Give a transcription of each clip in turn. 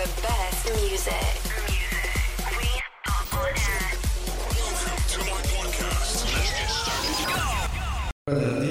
the best music. We are on air. Thank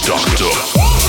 Doctor.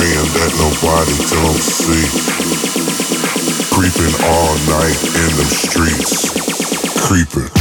praying that nobody don't see. Creeping all night in the streets, creeping.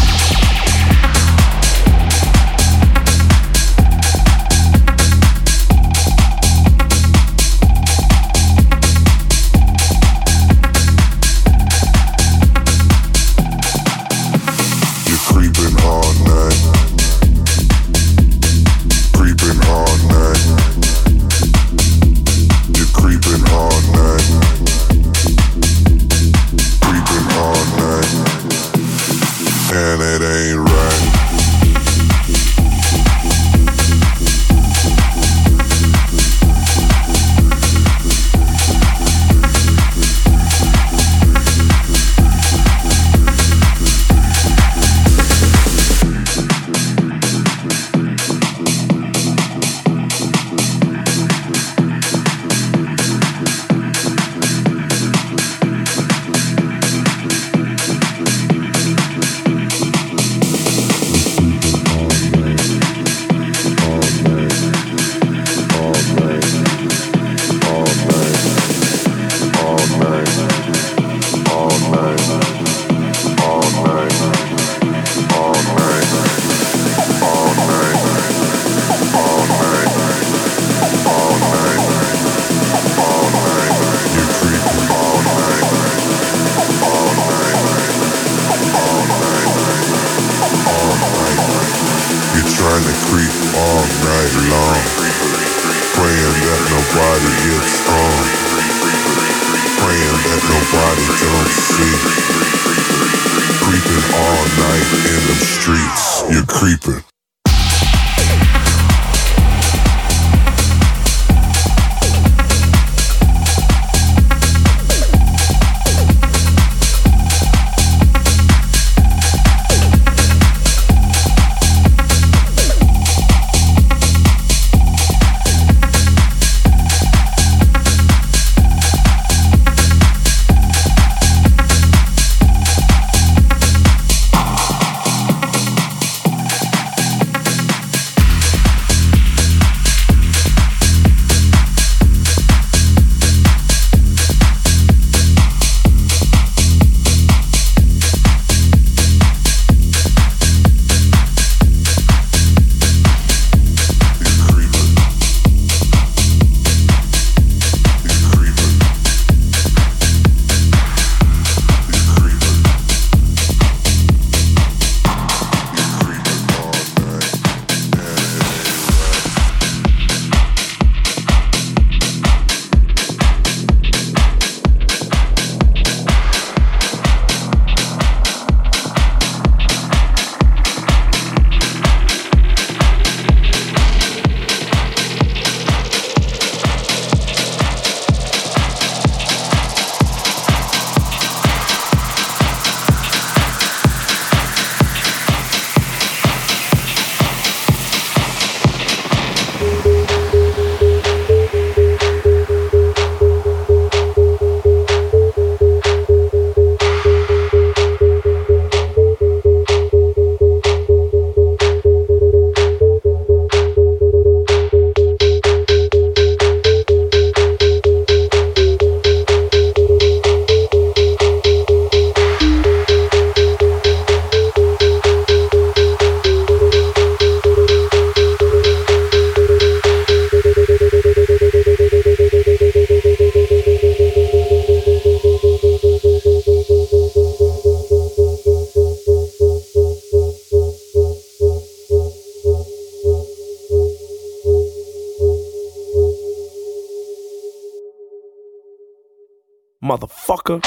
Motherfucker.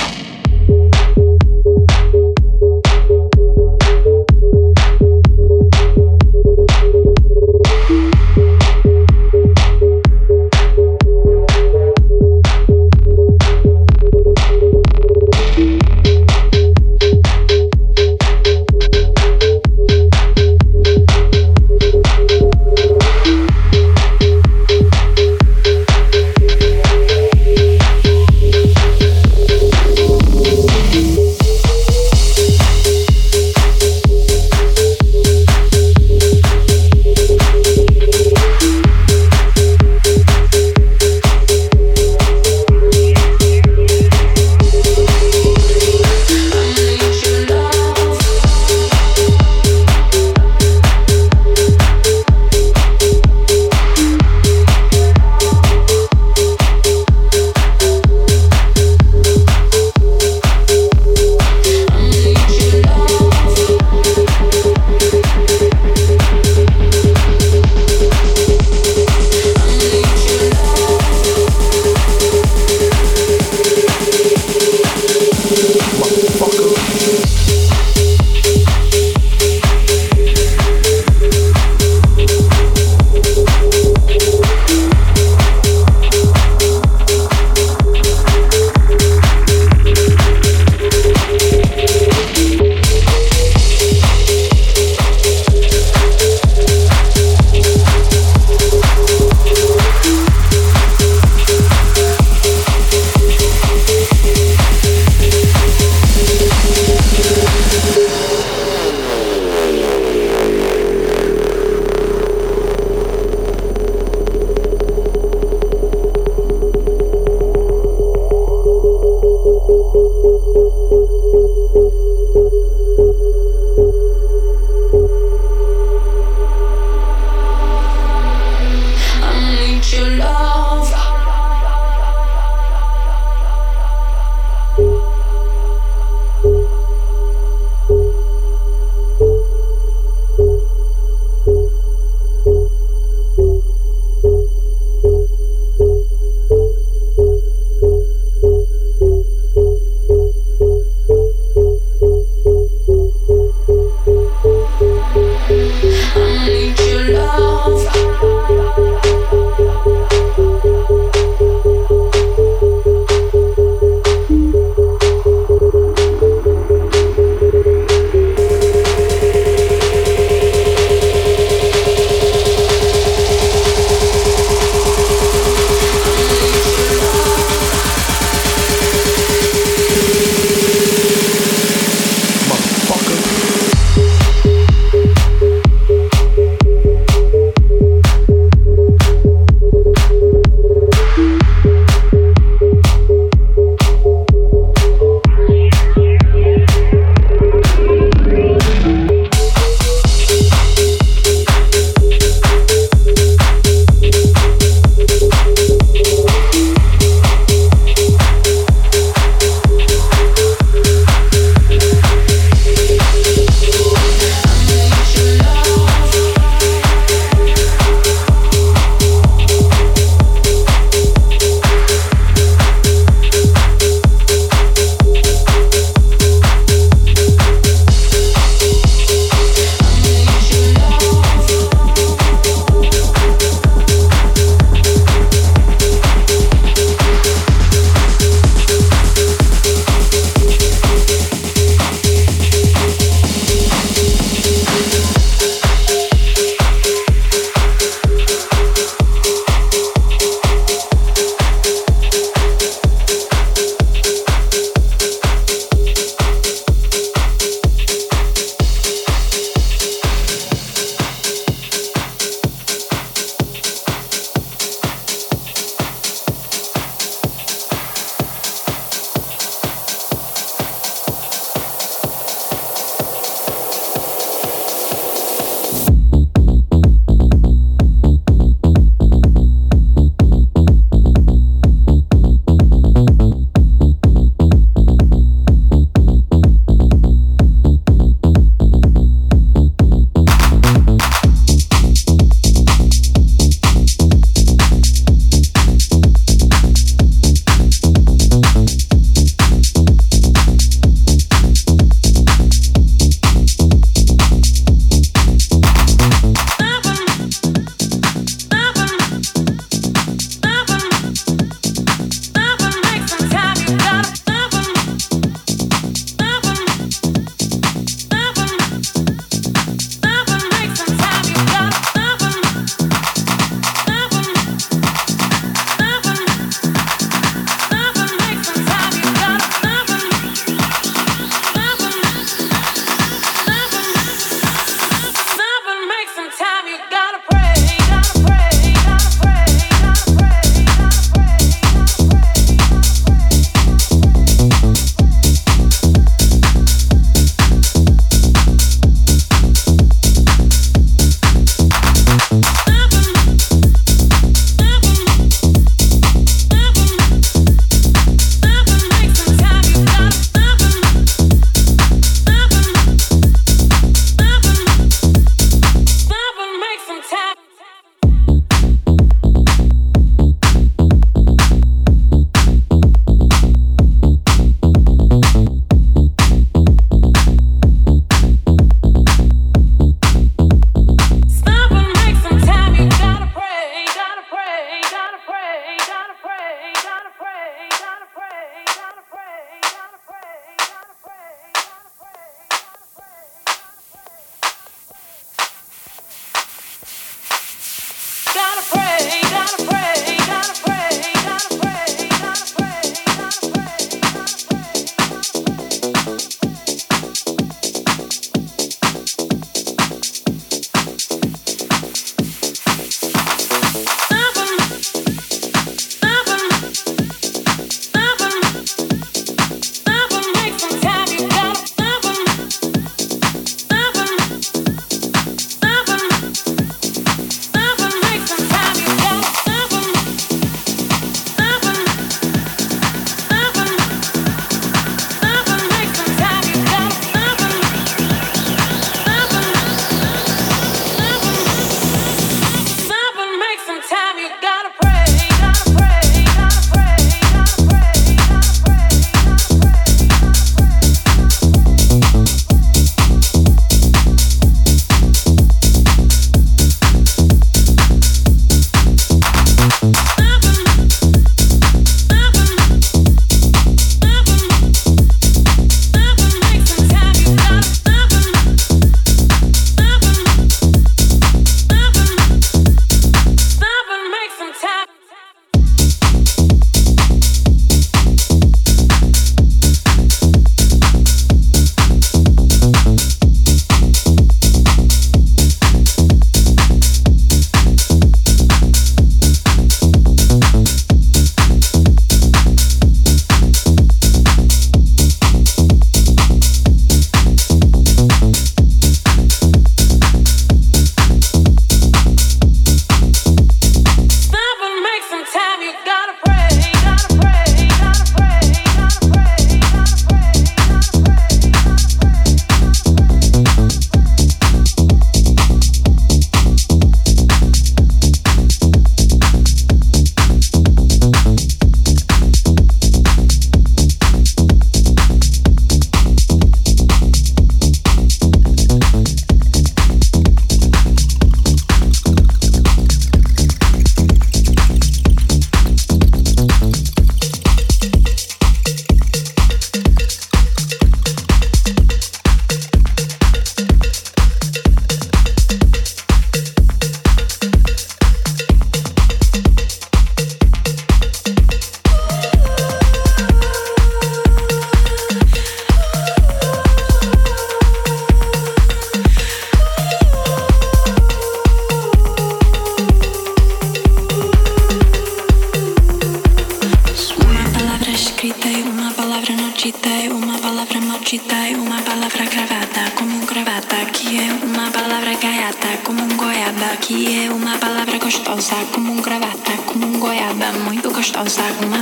Falschaussagen machen. Ne?